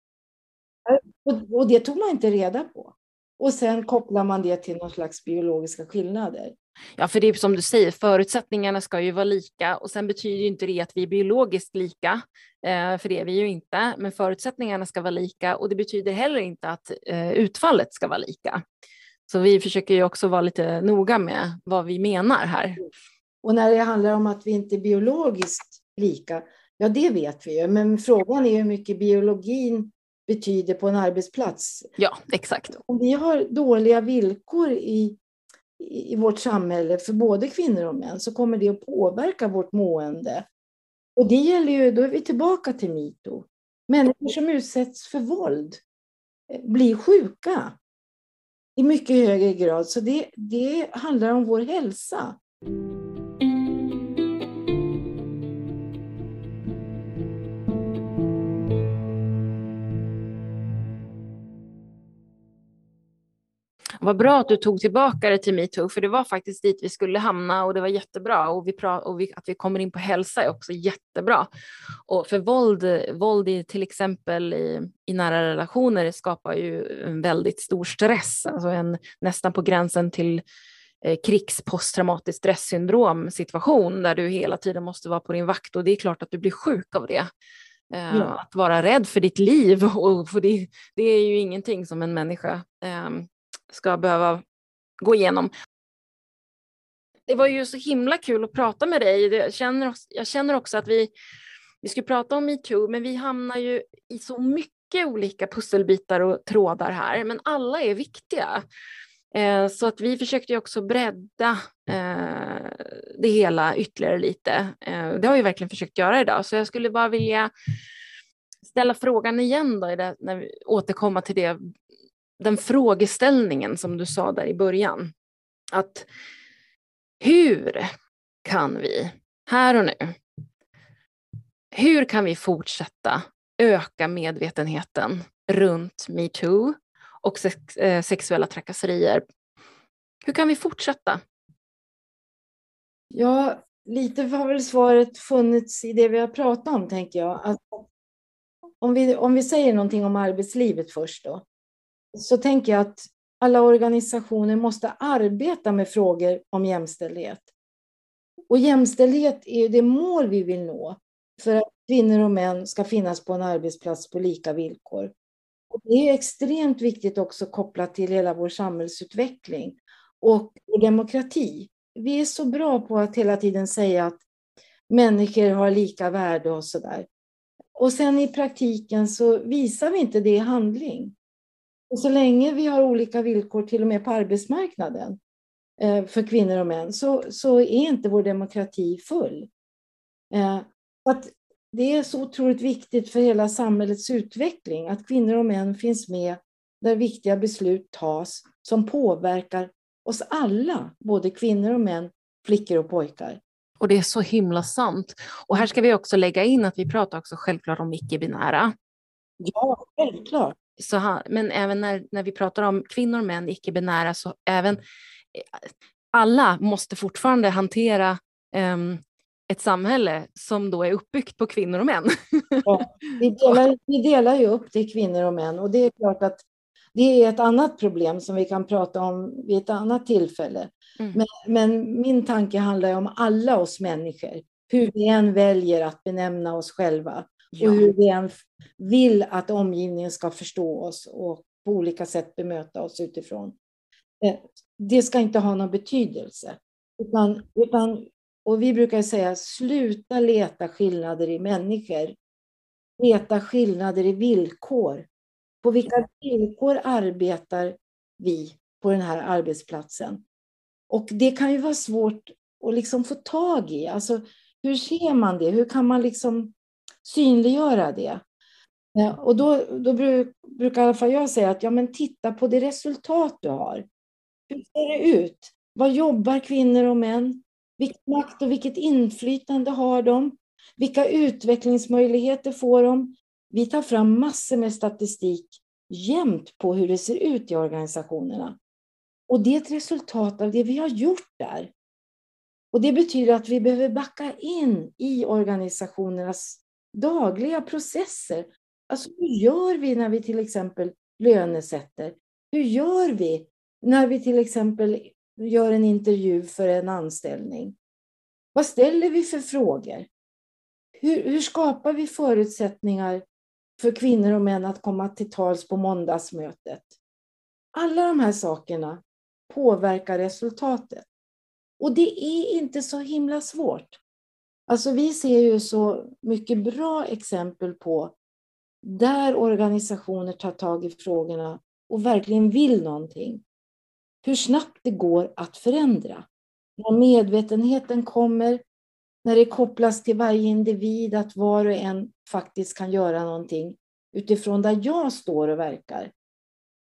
Och, det tog man inte reda på. Och sen kopplar man det till någon slags biologiska skillnader. Ja, för det är som du säger, förutsättningarna ska ju vara lika och sen betyder ju inte det att vi är biologiskt lika, eh, för det är vi ju inte, men förutsättningarna ska vara lika och det betyder heller inte att eh, utfallet ska vara lika. Så vi försöker ju också vara lite noga med vad vi menar här. Och när det handlar om att vi inte är biologiskt lika, ja det vet vi ju, men frågan är hur mycket biologin betyder på en arbetsplats. Ja, exakt. Om vi har dåliga villkor i, i vårt samhälle för både kvinnor och män så kommer det att påverka vårt mående. Och det gäller ju, då är vi tillbaka till mito. Människor som utsätts för våld eh, blir sjuka i mycket högre grad. Så det, det handlar om vår hälsa. Vad bra att du tog tillbaka det till metoo, för det var faktiskt dit vi skulle hamna och det var jättebra. Och, vi och vi, att vi kommer in på hälsa är också jättebra. Och för våld, våld i till exempel i, i nära relationer skapar ju en väldigt stor stress, alltså en, nästan på gränsen till eh, krigs posttraumatiskt stresssyndrom situation där du hela tiden måste vara på din vakt och det är klart att du blir sjuk av det. Ja. Att vara rädd för ditt liv, och för det, det är ju ingenting som en människa eh, ska behöva gå igenom. Det var ju så himla kul att prata med dig. Jag känner, jag känner också att vi, vi skulle prata om metoo, men vi hamnar ju i så mycket olika pusselbitar och trådar här, men alla är viktiga. Eh, så att vi försökte också bredda eh, det hela ytterligare lite. Eh, det har vi verkligen försökt göra idag, så jag skulle bara vilja ställa frågan igen då, när vi återkommer till det den frågeställningen som du sa där i början. Att hur kan vi här och nu, hur kan vi fortsätta öka medvetenheten runt metoo och sex, eh, sexuella trakasserier? Hur kan vi fortsätta? Ja, lite har väl svaret funnits i det vi har pratat om, tänker jag. Att om, vi, om vi säger någonting om arbetslivet först då, så tänker jag att alla organisationer måste arbeta med frågor om jämställdhet. Och jämställdhet är det mål vi vill nå för att kvinnor och män ska finnas på en arbetsplats på lika villkor. Och det är extremt viktigt också kopplat till hela vår samhällsutveckling och vår demokrati. Vi är så bra på att hela tiden säga att människor har lika värde och så där. Och sen i praktiken så visar vi inte det i handling. Och så länge vi har olika villkor, till och med på arbetsmarknaden, eh, för kvinnor och män, så, så är inte vår demokrati full. Eh, att det är så otroligt viktigt för hela samhällets utveckling att kvinnor och män finns med där viktiga beslut tas som påverkar oss alla, både kvinnor och män, flickor och pojkar. Och det är så himla sant. Och här ska vi också lägga in att vi pratar också självklart om icke-binära. Ja, självklart så, men även när, när vi pratar om kvinnor, män, icke-binära, så även eh, alla måste fortfarande hantera um, ett samhälle som då är uppbyggt på kvinnor och män. Ja, vi, delar, vi delar ju upp det i kvinnor och män och det är klart att det är ett annat problem som vi kan prata om vid ett annat tillfälle. Mm. Men, men, min tanke handlar om alla oss människor, hur vi än väljer att benämna oss själva. Ja. Och hur vi än vill att omgivningen ska förstå oss och på olika sätt bemöta oss utifrån. Eh, det ska inte ha någon betydelse. Utan, utan, och vi brukar säga, sluta leta skillnader i människor. Leta skillnader i villkor. På vilka villkor arbetar vi på den här arbetsplatsen? Och det kan ju vara svårt att liksom få tag i. Alltså, hur ser man det? Hur kan man liksom synliggöra det. Och då, då brukar i alla fall jag säga att ja, men titta på det resultat du har. Hur ser det ut? Vad jobbar kvinnor och män? Vilken makt och vilket inflytande har de? Vilka utvecklingsmöjligheter får de? Vi tar fram massor med statistik jämt på hur det ser ut i organisationerna. Och det är ett resultat av det vi har gjort där. Och det betyder att vi behöver backa in i organisationernas dagliga processer. Alltså hur gör vi när vi till exempel lönesätter? Hur gör vi när vi till exempel gör en intervju för en anställning? Vad ställer vi för frågor? Hur, hur skapar vi förutsättningar för kvinnor och män att komma till tals på måndagsmötet? Alla de här sakerna påverkar resultatet. Och det är inte så himla svårt. Alltså vi ser ju så mycket bra exempel på där organisationer tar tag i frågorna och verkligen vill någonting. Hur snabbt det går att förändra. När medvetenheten kommer, när det kopplas till varje individ att var och en faktiskt kan göra någonting utifrån där jag står och verkar.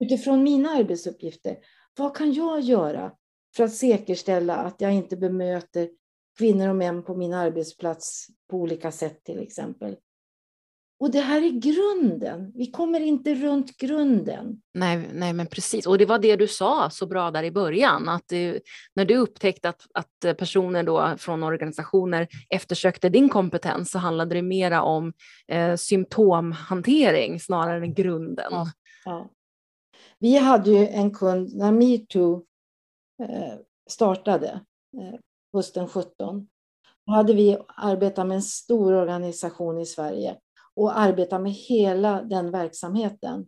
Utifrån mina arbetsuppgifter. Vad kan jag göra för att säkerställa att jag inte bemöter kvinnor och män på min arbetsplats på olika sätt till exempel. Och det här är grunden. Vi kommer inte runt grunden. Nej, nej, men precis. Och det var det du sa så bra där i början, att du, när du upptäckte att, att personer då från organisationer eftersökte din kompetens så handlade det mera om eh, symptomhantering snarare än grunden. Ja, ja. Vi hade ju en kund när metoo eh, startade eh, hösten 17. Då hade vi arbetat med en stor organisation i Sverige och arbetat med hela den verksamheten.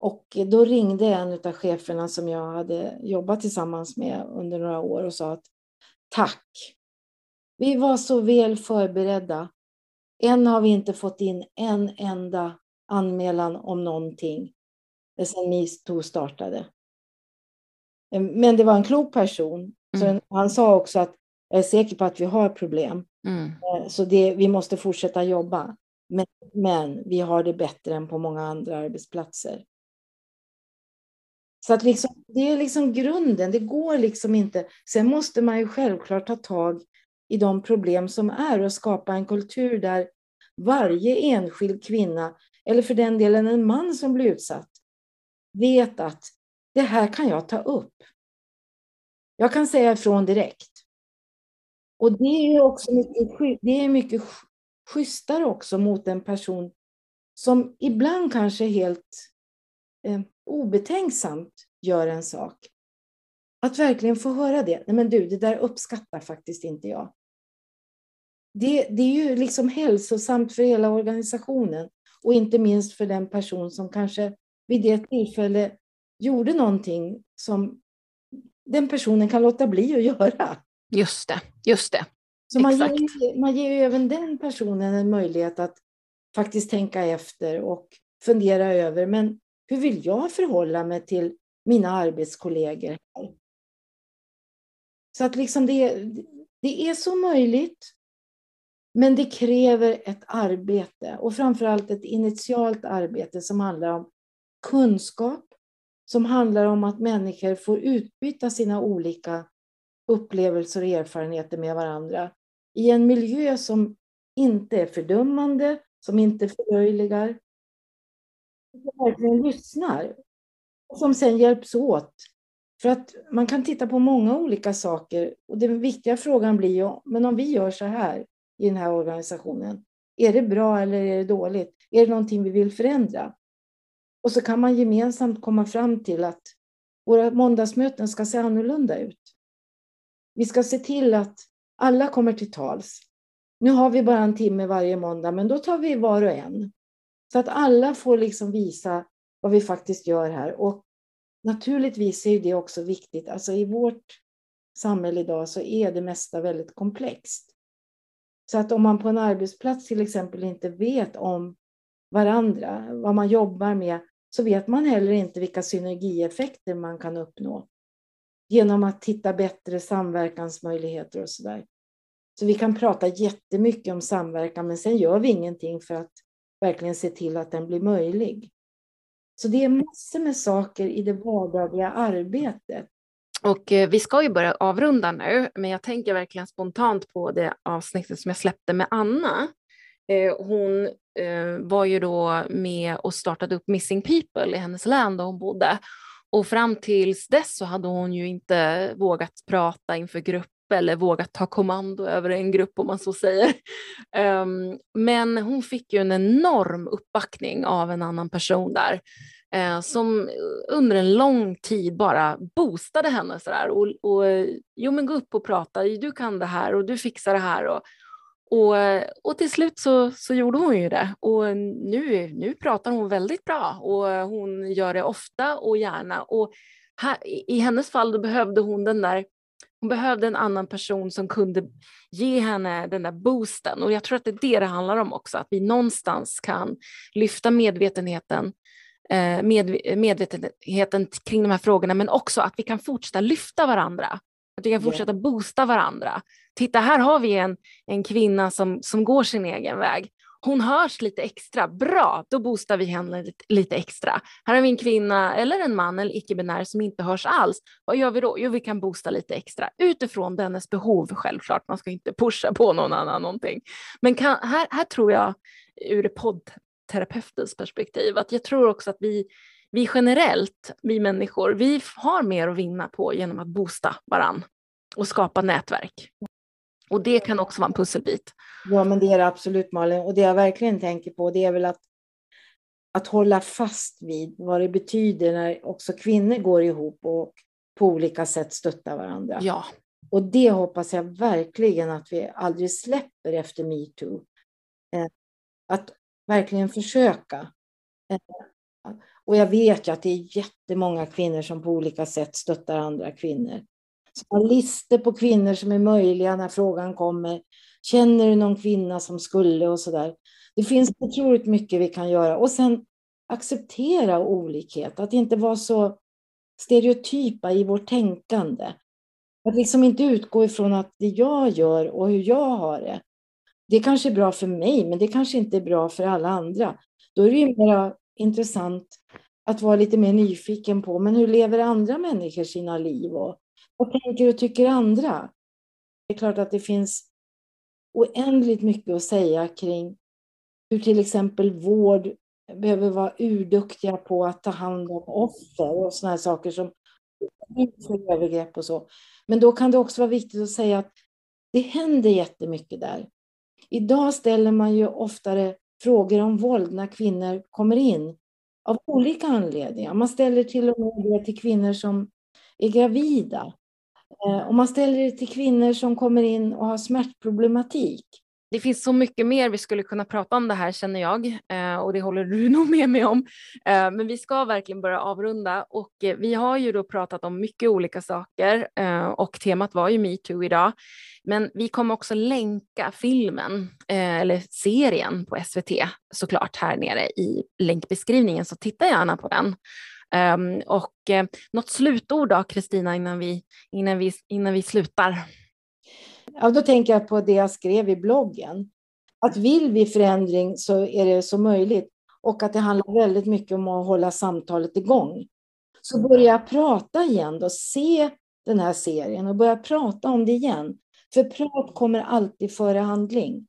Och då ringde en av cheferna som jag hade jobbat tillsammans med under några år och sa att tack. Vi var så väl förberedda. Än har vi inte fått in en enda anmälan om någonting sedan metoo startade. Men det var en klok person. Mm. Så han sa också att jag är säker på att vi har problem. Mm. Eh, så det, vi måste fortsätta jobba. Men, men vi har det bättre än på många andra arbetsplatser. Så att liksom, det är liksom grunden, det går liksom inte. Sen måste man ju självklart ta tag i de problem som är och skapa en kultur där varje enskild kvinna, eller för den delen en man som blir utsatt, vet att det här kan jag ta upp. Jag kan säga ifrån direkt. Och det är också mycket, det är mycket schysstare också mot en person som ibland kanske helt eh, obetänksamt gör en sak. Att verkligen få höra det. Nej men du, det där uppskattar faktiskt inte jag. Det, det är ju liksom hälsosamt för hela organisationen och inte minst för den person som kanske vid det tillfälle gjorde någonting som den personen kan låta bli att göra. Just det, just det. Så man ger, man ger ju även den personen en möjlighet att faktiskt tänka efter och fundera över, men hur vill jag förhålla mig till mina arbetskollegor? Så att liksom det, det är så möjligt, men det kräver ett arbete och framförallt ett initialt arbete som handlar om kunskap, som handlar om att människor får utbyta sina olika upplevelser och erfarenheter med varandra i en miljö som inte är fördömande, som inte förlöjligar. Som verkligen lyssnar. Och som sen hjälps åt. För att man kan titta på många olika saker och den viktiga frågan blir ju, men om vi gör så här i den här organisationen, är det bra eller är det dåligt? Är det någonting vi vill förändra? Och så kan man gemensamt komma fram till att våra måndagsmöten ska se annorlunda ut. Vi ska se till att alla kommer till tals. Nu har vi bara en timme varje måndag, men då tar vi var och en. Så att alla får liksom visa vad vi faktiskt gör här. Och naturligtvis är det också viktigt. Alltså i vårt samhälle idag så är det mesta väldigt komplext. Så att om man på en arbetsplats till exempel inte vet om varandra, vad man jobbar med, så vet man heller inte vilka synergieffekter man kan uppnå genom att hitta bättre samverkansmöjligheter och så där. Så vi kan prata jättemycket om samverkan, men sen gör vi ingenting för att verkligen se till att den blir möjlig. Så det är massor med saker i det vardagliga arbetet. Och eh, vi ska ju börja avrunda nu, men jag tänker verkligen spontant på det avsnittet som jag släppte med Anna. Eh, hon eh, var ju då med och startade upp Missing People i hennes län där hon bodde. Och fram tills dess så hade hon ju inte vågat prata inför grupp eller vågat ta kommando över en grupp om man så säger. Um, men hon fick ju en enorm uppbackning av en annan person där eh, som under en lång tid bara boostade henne sådär och, och eh, jo men gå upp och prata, du kan det här och du fixar det här och, och, och till slut så, så gjorde hon ju det. Och nu, nu pratar hon väldigt bra. Och hon gör det ofta och gärna. Och här, i hennes fall då behövde hon den där hon behövde en annan person som kunde ge henne den där boosten. Och jag tror att det är det det handlar om också, att vi någonstans kan lyfta medvetenheten eh, med, medvetenheten kring de här frågorna. Men också att vi kan fortsätta lyfta varandra. Att vi kan fortsätta boosta varandra. Titta, här har vi en, en kvinna som, som går sin egen väg hon hörs lite extra. Bra, då boostar vi henne lite extra. Här har vi en kvinna eller en man eller icke-binär som inte hörs alls. Vad gör vi då? Jo, vi kan boosta lite extra utifrån dennes behov självklart. Man ska inte pusha på någon annan någonting. Men kan, här, här tror jag ur poddterapeutens perspektiv att jag tror också att vi vi generellt, vi människor, vi har mer att vinna på genom att boosta varann och skapa nätverk. Och det kan också vara en pusselbit. Ja, men det är det absolut Malin. Och det jag verkligen tänker på det är väl att, att hålla fast vid vad det betyder när också kvinnor går ihop och på olika sätt stöttar varandra. Ja. Och det hoppas jag verkligen att vi aldrig släpper efter metoo. Eh, att verkligen försöka. Och jag vet ju att det är jättemånga kvinnor som på olika sätt stöttar andra kvinnor som har listor på kvinnor som är möjliga när frågan kommer. Känner du någon kvinna som skulle och så där. Det finns otroligt mycket vi kan göra och sen acceptera olikhet, att inte vara så stereotypa i vårt tänkande. Att liksom inte utgå ifrån att det jag gör och hur jag har det, det kanske är bra för mig, men det kanske inte är bra för alla andra. Då är det ju mera intressant att vara lite mer nyfiken på, men hur lever andra människor sina liv? Och vad tänker och tycker andra? Det är klart att det finns oändligt mycket att säga kring hur till exempel vård behöver vara urduktiga på att ta hand om offer och sådana saker som för övergrepp och så. Men då kan det också vara viktigt att säga att det händer jättemycket där. Idag ställer man ju oftare frågor om våld när kvinnor kommer in av olika anledningar. Man ställer till och med det till kvinnor som är gravida. Eh, och man ställer det till kvinnor som kommer in och har smärtproblematik. Det finns så mycket mer vi skulle kunna prata om det här känner jag eh, och det håller du nog med mig om. Eh, men vi ska verkligen börja avrunda och eh, vi har ju då pratat om mycket olika saker och temat var ju metoo idag. Men vi kommer också länka filmen eller serien på SVT såklart här nere i länkbeskrivningen så titta gärna på den. Ehm, och något slutord då, Kristina, innan vi, innan, vi, innan vi slutar? Ja, då tänker jag på det jag skrev i bloggen. Att vill vi förändring så är det så möjligt. Och att det handlar väldigt mycket om att hålla samtalet igång. Så börja prata igen då, se den här serien och börja prata om det igen. För prat kommer alltid före handling.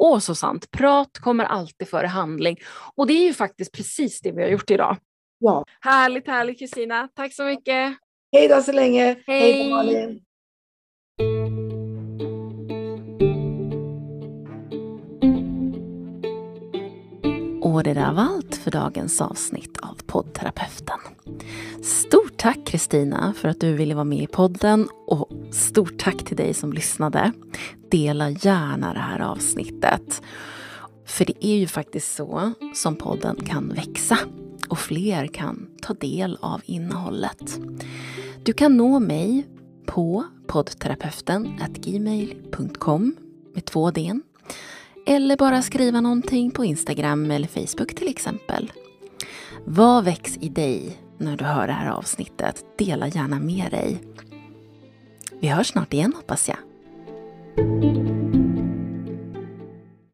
Åh, så sant. Prat kommer alltid före handling. Och det är ju faktiskt precis det vi har gjort idag. Ja. Härligt, härligt Kristina. Tack så mycket. Hej då så länge. Hej, då Malin. Och det där var allt för dagens avsnitt av poddterapeuten. Stort tack Kristina för att du ville vara med i podden och stort tack till dig som lyssnade. Dela gärna det här avsnittet. För det är ju faktiskt så som podden kan växa och fler kan ta del av innehållet. Du kan nå mig på poddterapeuten gmail.com med två d eller bara skriva någonting på Instagram eller Facebook till exempel. Vad väcks i dig när du hör det här avsnittet? Dela gärna med dig. Vi hörs snart igen hoppas jag.